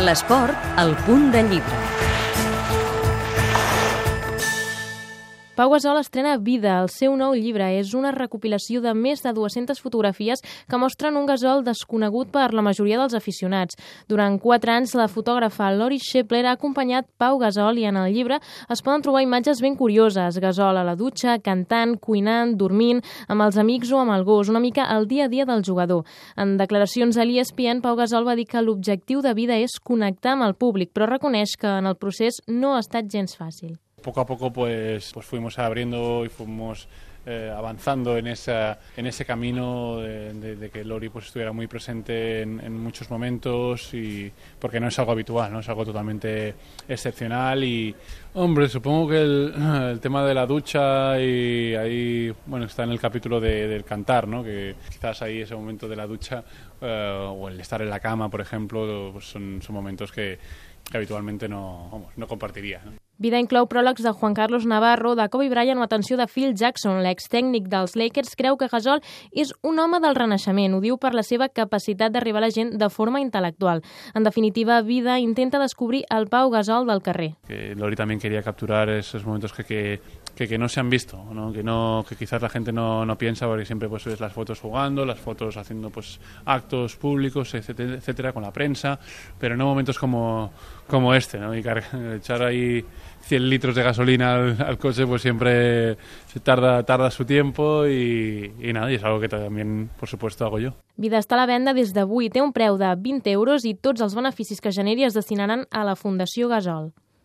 L'esport, al punt de llibre. Pau Gasol estrena Vida, el seu nou llibre. És una recopilació de més de 200 fotografies que mostren un Gasol desconegut per la majoria dels aficionats. Durant quatre anys, la fotògrafa Lori Shepler ha acompanyat Pau Gasol i en el llibre es poden trobar imatges ben curioses. Gasol a la dutxa, cantant, cuinant, dormint, amb els amics o amb el gos, una mica el dia a dia del jugador. En declaracions a l'ESPN, Pau Gasol va dir que l'objectiu de vida és connectar amb el públic, però reconeix que en el procés no ha estat gens fàcil. Poco a poco pues, pues fuimos abriendo y fuimos eh, avanzando en, esa, en ese camino de, de, de, que Lori pues estuviera muy presente en, en, muchos momentos y porque no es algo habitual, no es algo totalmente excepcional y hombre supongo que el, el tema de la ducha y ahí bueno está en el capítulo de, del cantar, ¿no? que quizás ahí ese momento de la ducha eh, o el estar en la cama por ejemplo pues son, son momentos que, que no, vamos, no compartiría. ¿no? Vida inclou pròlegs de Juan Carlos Navarro, de Kobe Bryant o atenció de Phil Jackson. L'ex-tècnic dels Lakers creu que Gasol és un home del renaixement. Ho diu per la seva capacitat d'arribar a la gent de forma intel·lectual. En definitiva, Vida intenta descobrir el Pau Gasol del carrer. Que Lori también quería capturar esos momentos que, que, que, que no se han visto, ¿no? Que, no, que quizás la gente no, no piensa porque siempre pues ves las fotos jugando, las fotos haciendo pues actos públicos, etcétera, etcétera con la prensa, pero no momentos como, como este, ¿no? Y echar ahí 100 litros de gasolina al, al, coche pues siempre se tarda, tarda su tiempo y, y nada, y es algo que también, por supuesto, hago yo. Vida està a la venda des d'avui, té un preu de 20 euros i tots els beneficis que generi es destinaran a la Fundació Gasol.